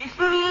بسم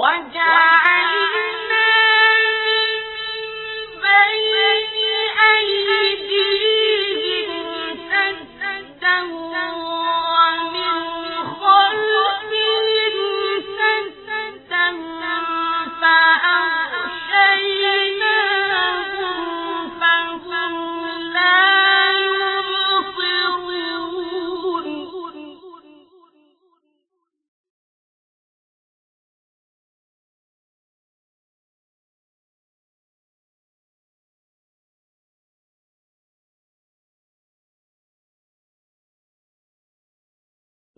One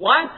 What?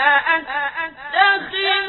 أأتخذ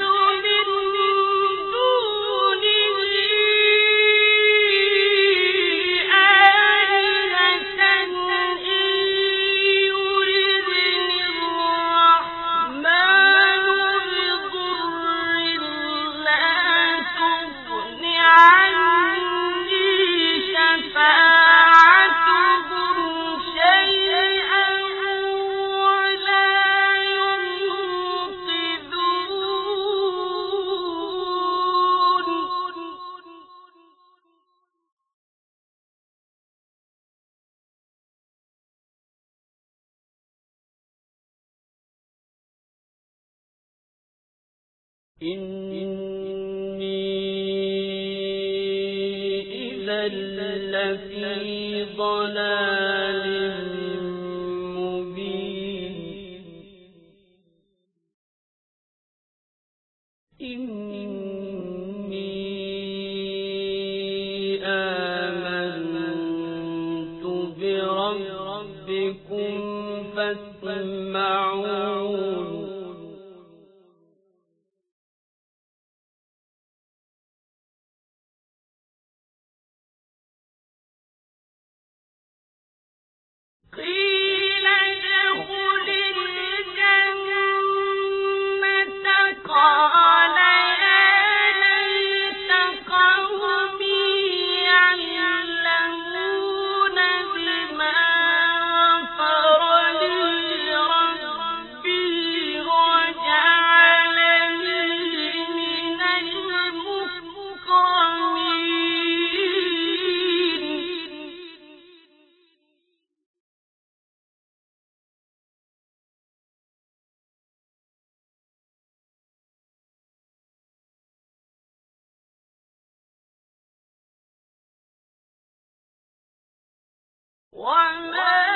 ألم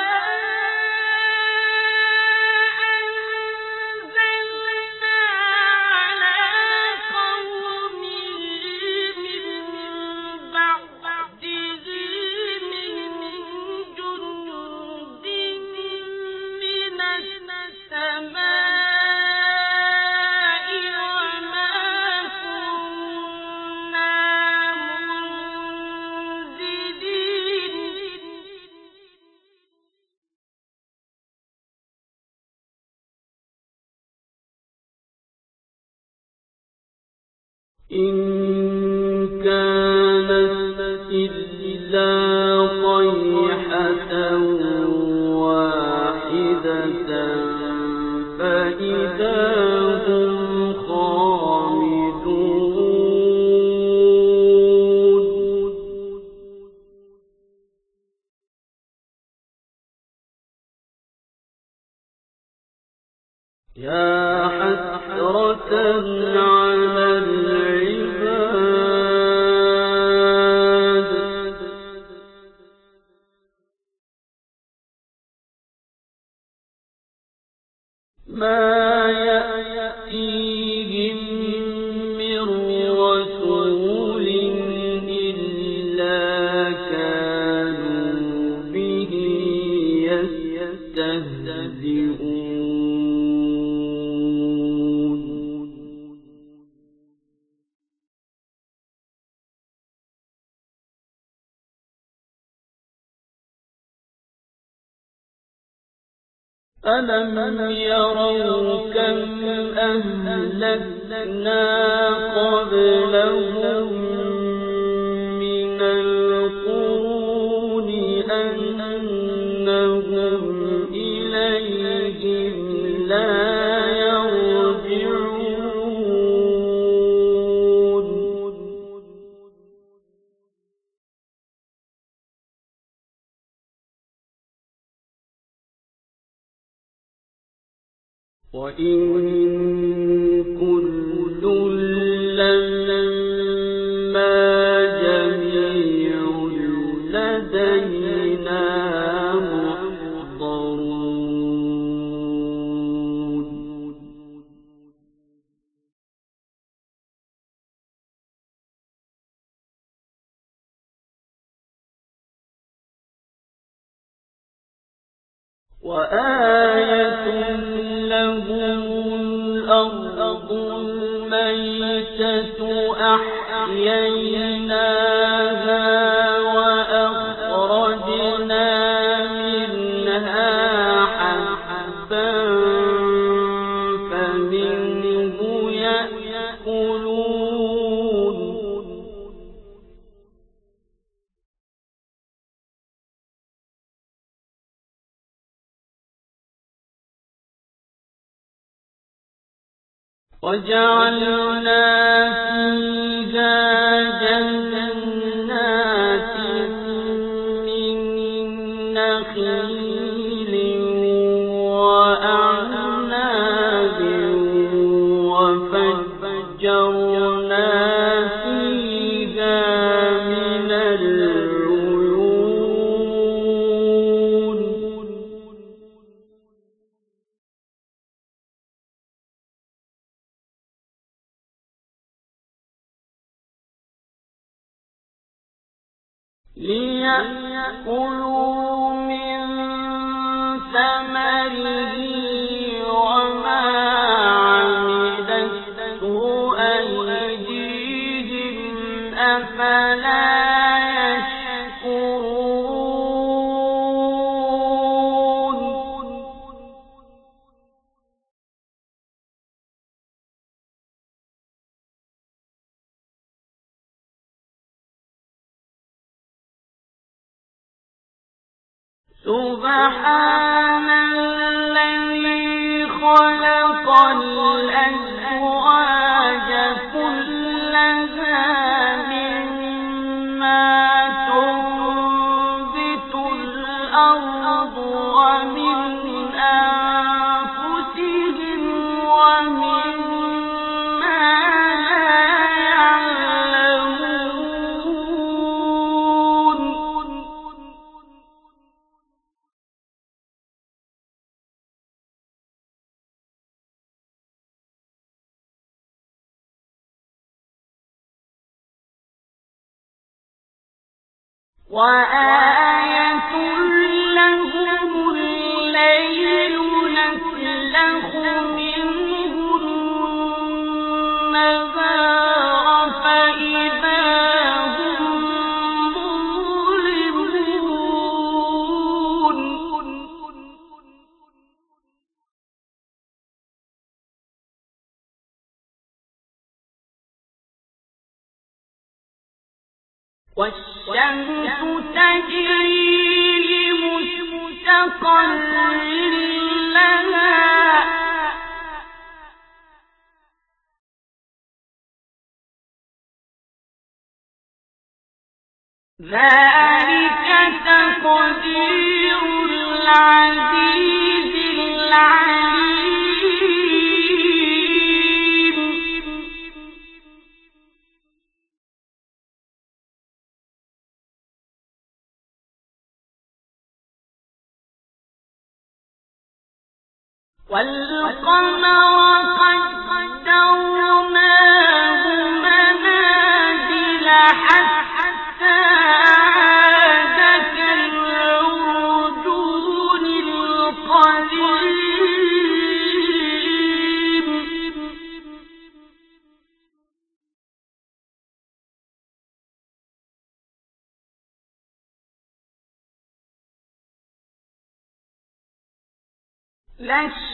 وإن وجعلنا سبحانك وآل ذلك تقدير العزيز العليم. والله لَشَيْءٍ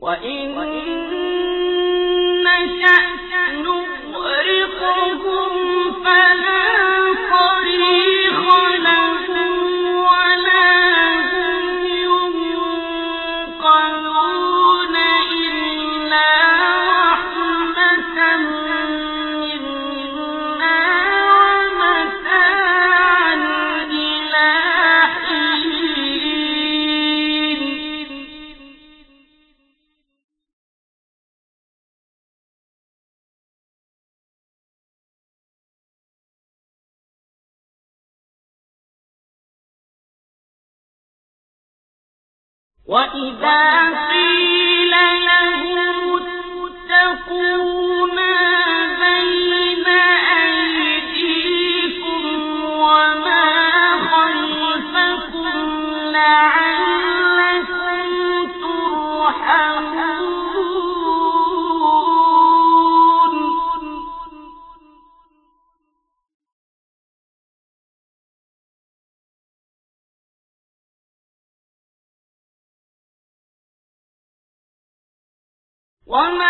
وإن نشأ نغرقهم وإذا في وما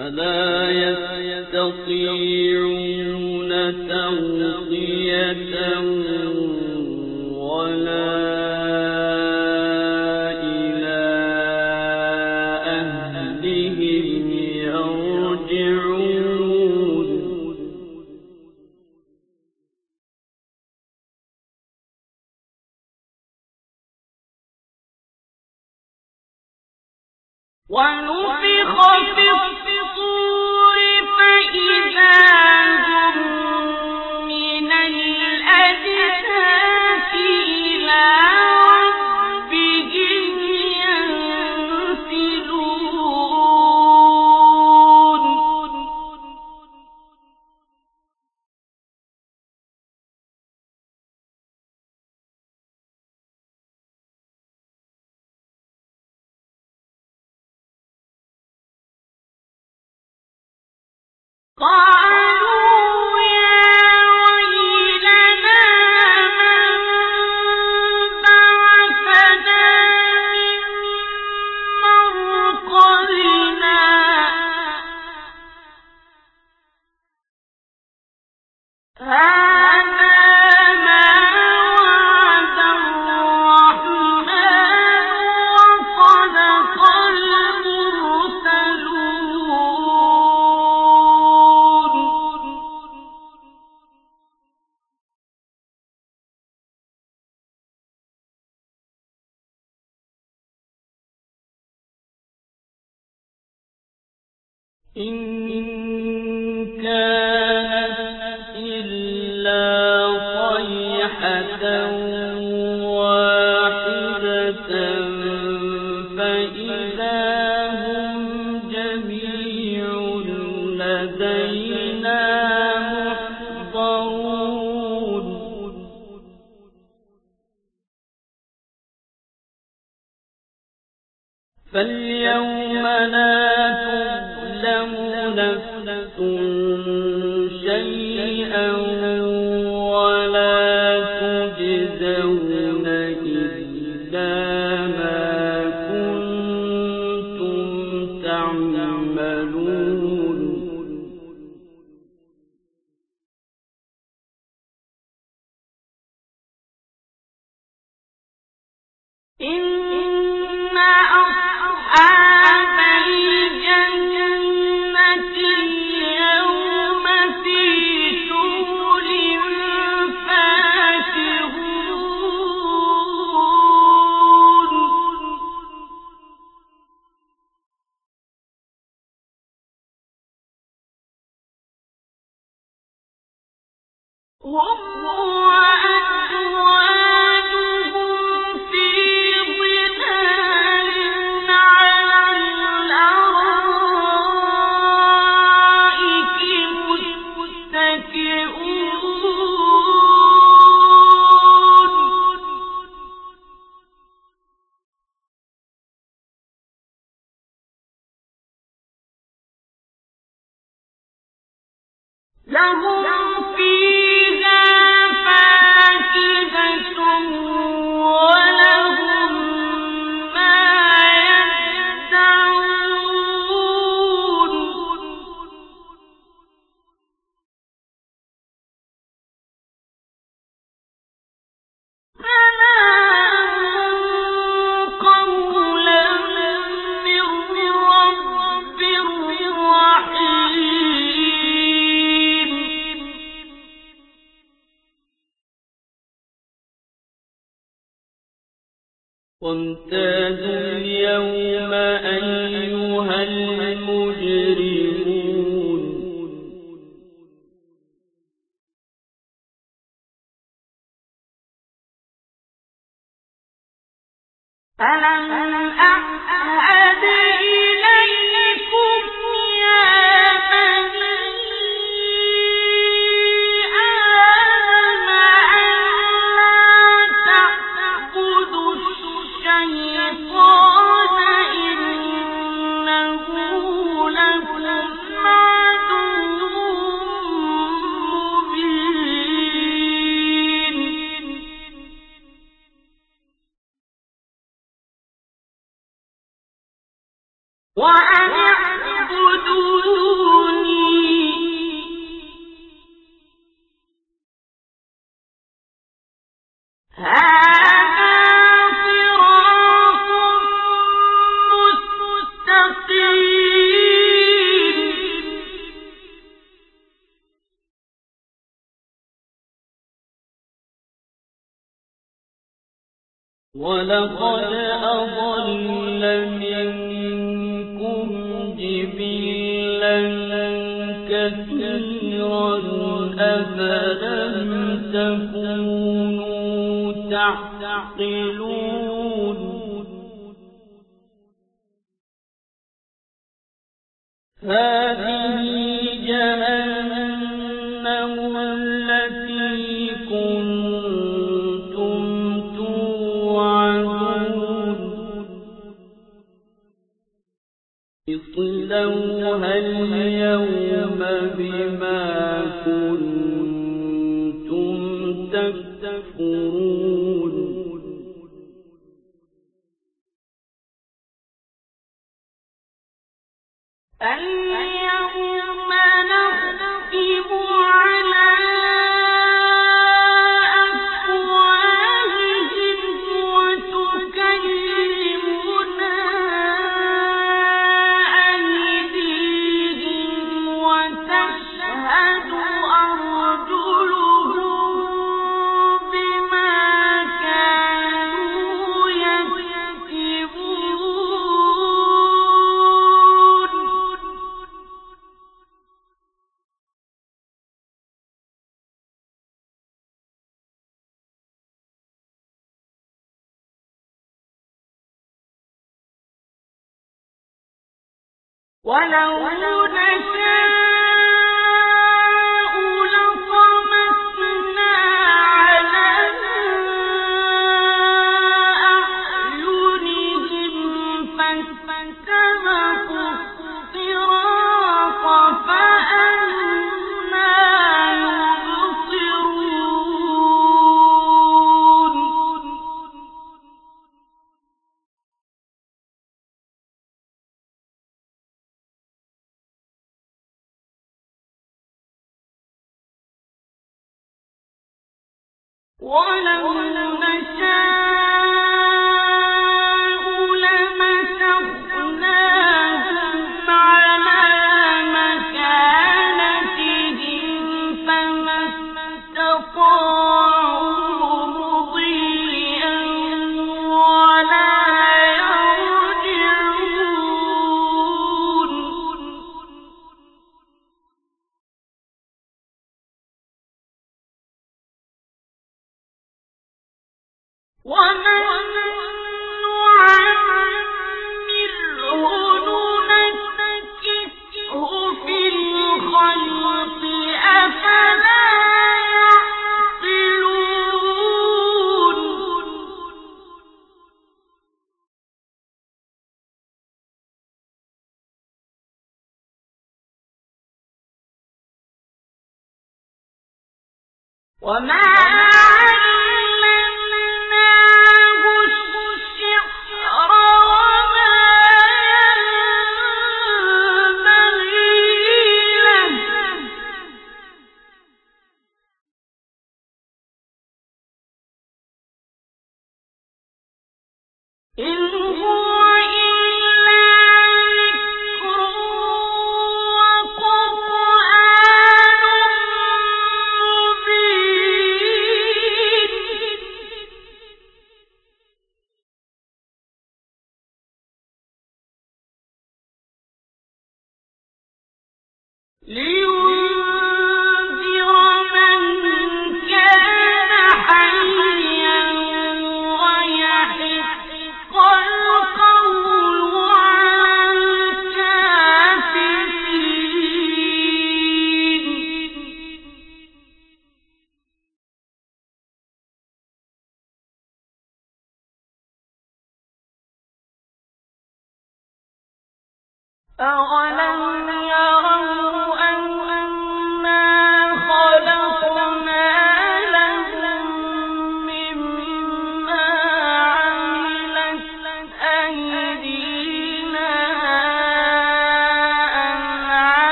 فلا يستطيعون نفس شيئا ألم أعهد ولقد ولو ولا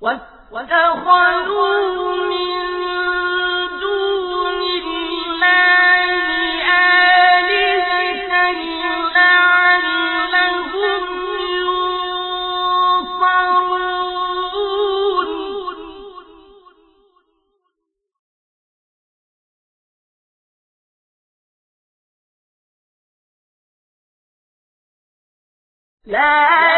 واتخذوا من دون الله آلهة لعلهم ينصرون لا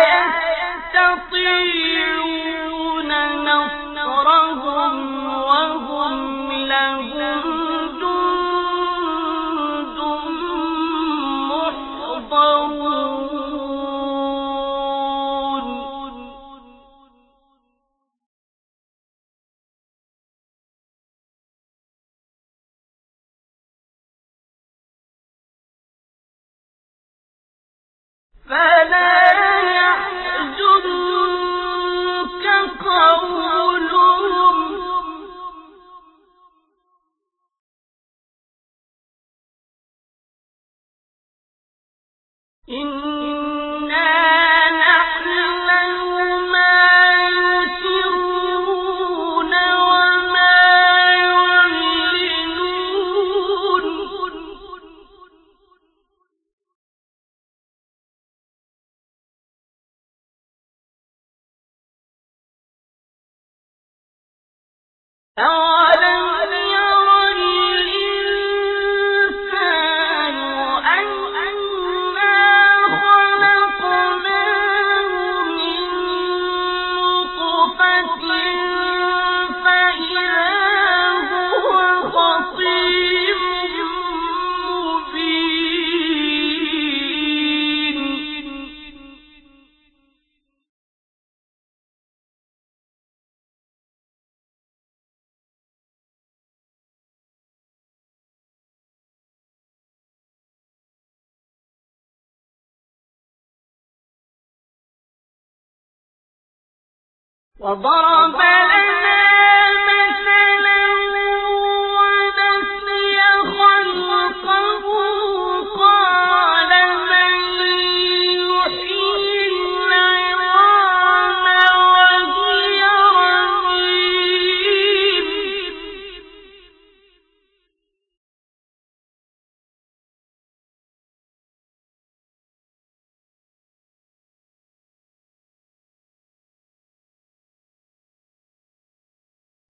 أَرَأَيْتَ وضرب لنا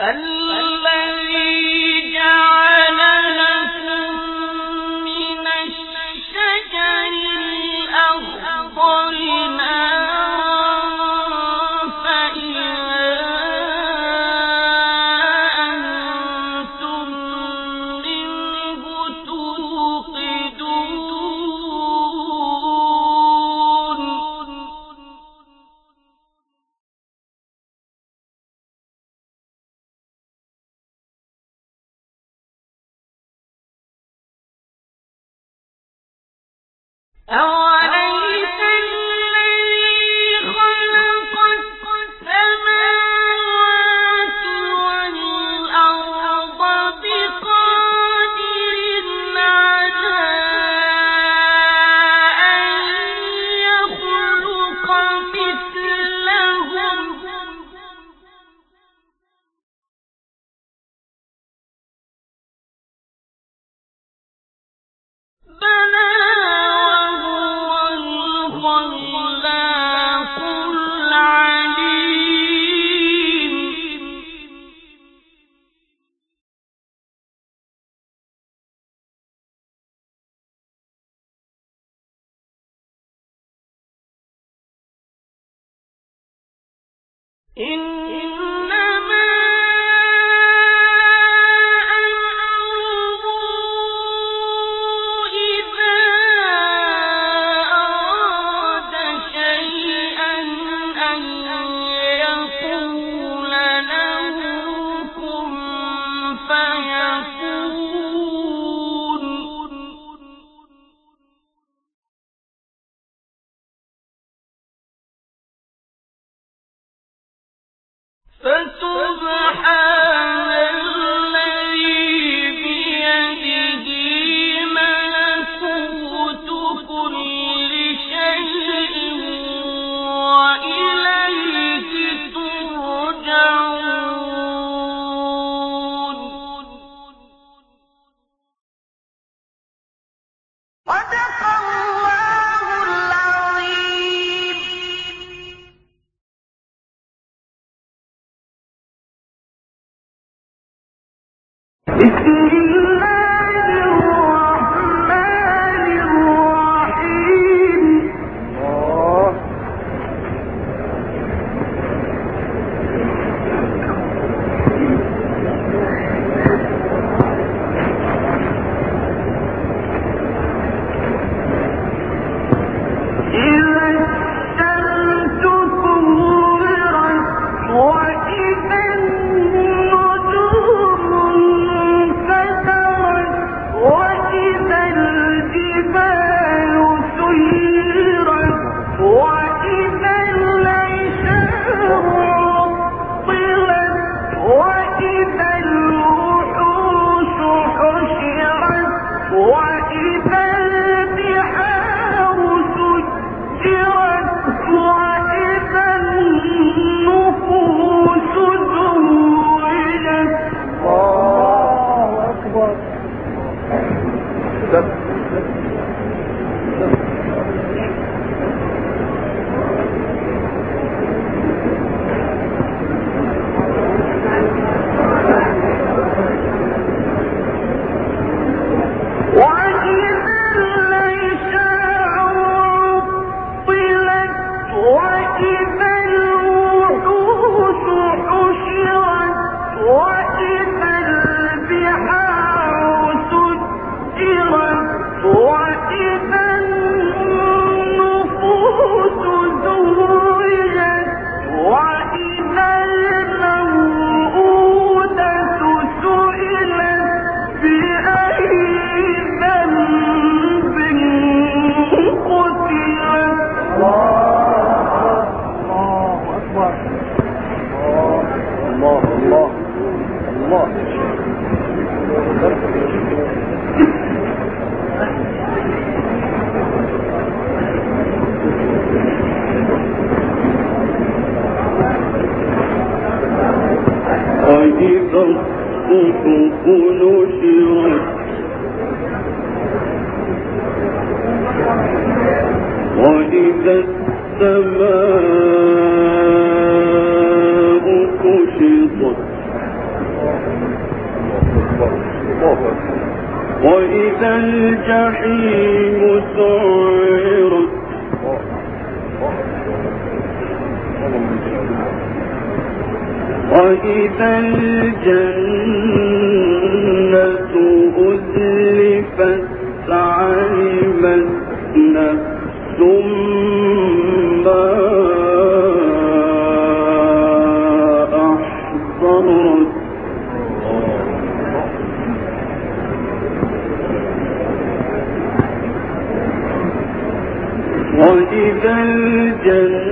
الذي أَوَ وإذا الجحيم سعرت وإذا الجنة الجنة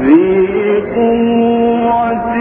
ذي قوة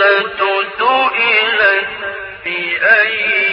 العقدة إلى بأي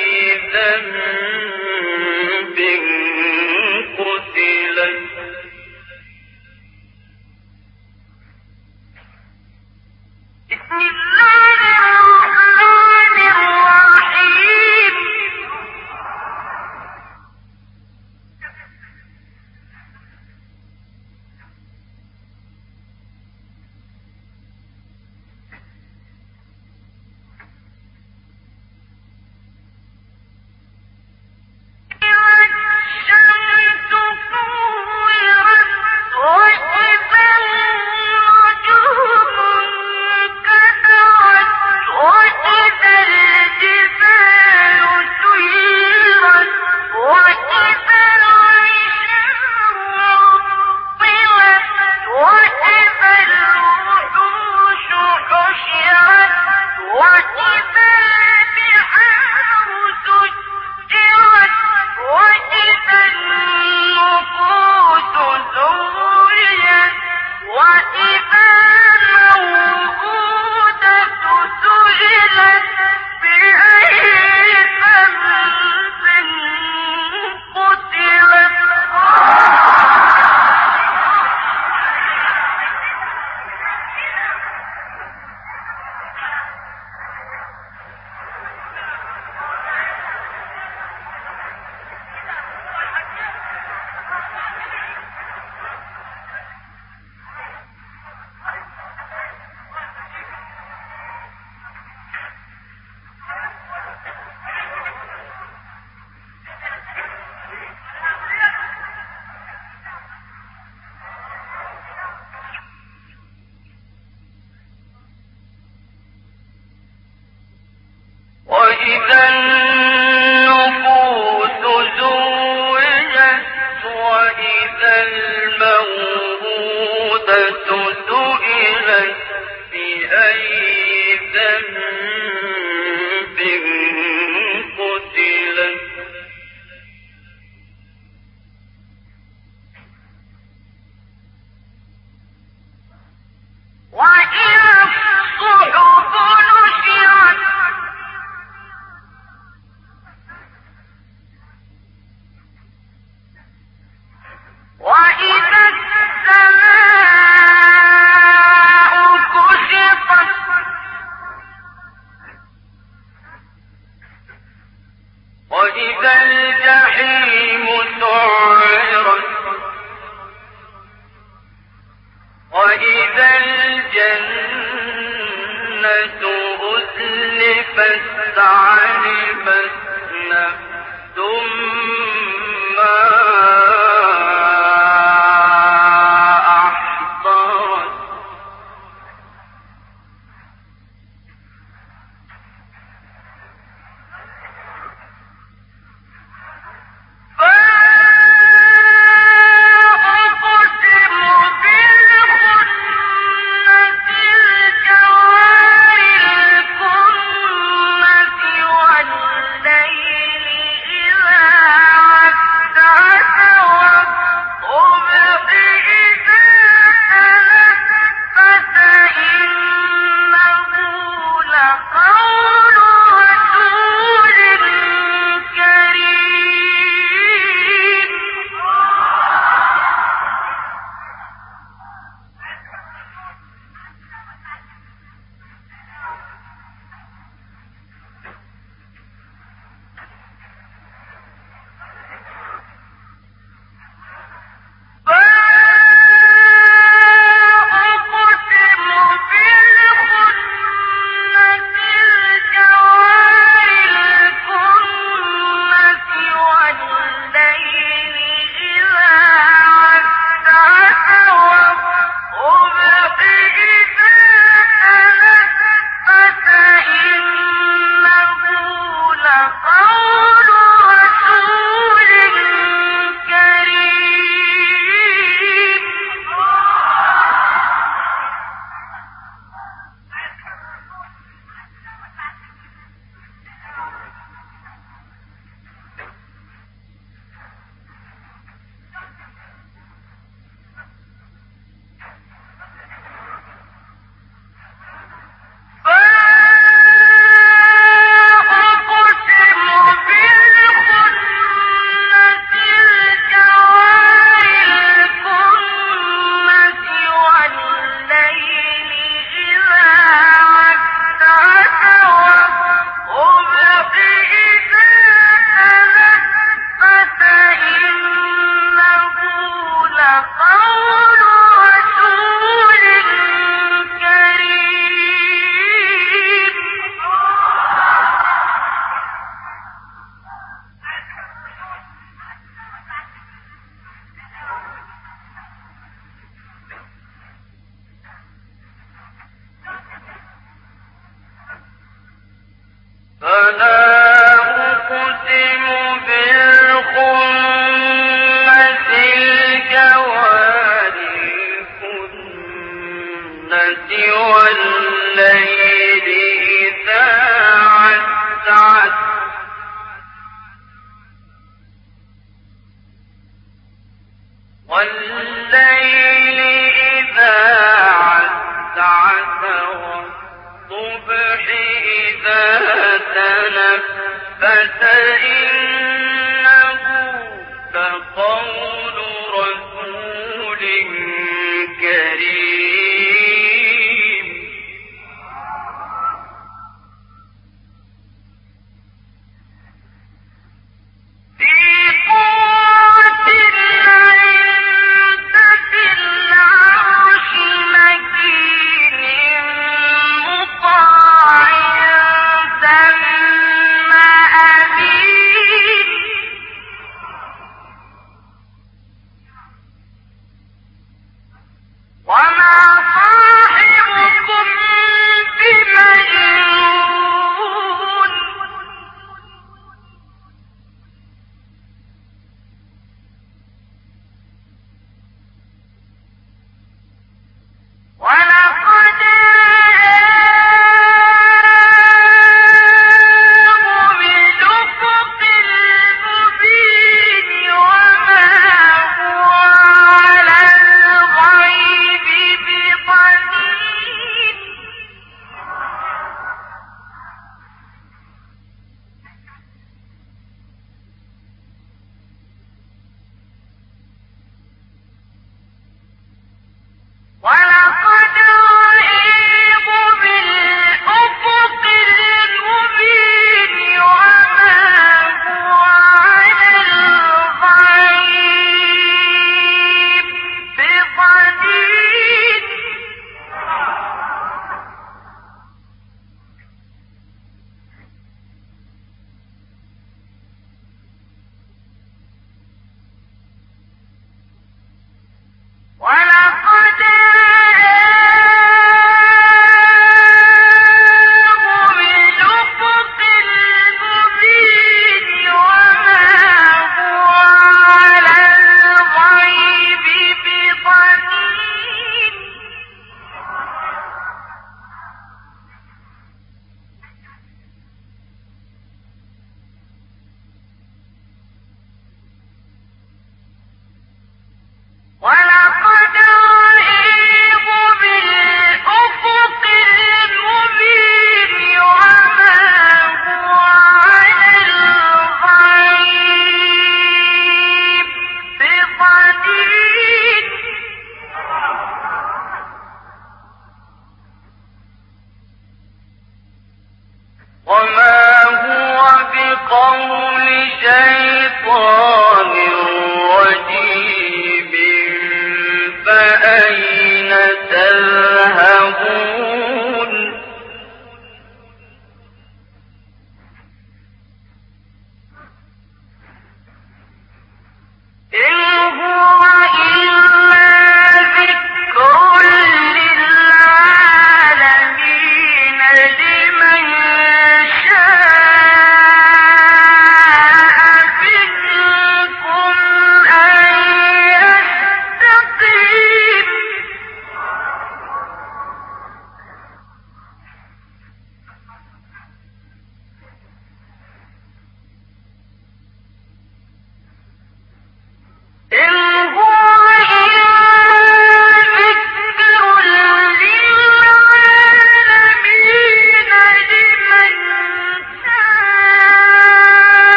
عقبة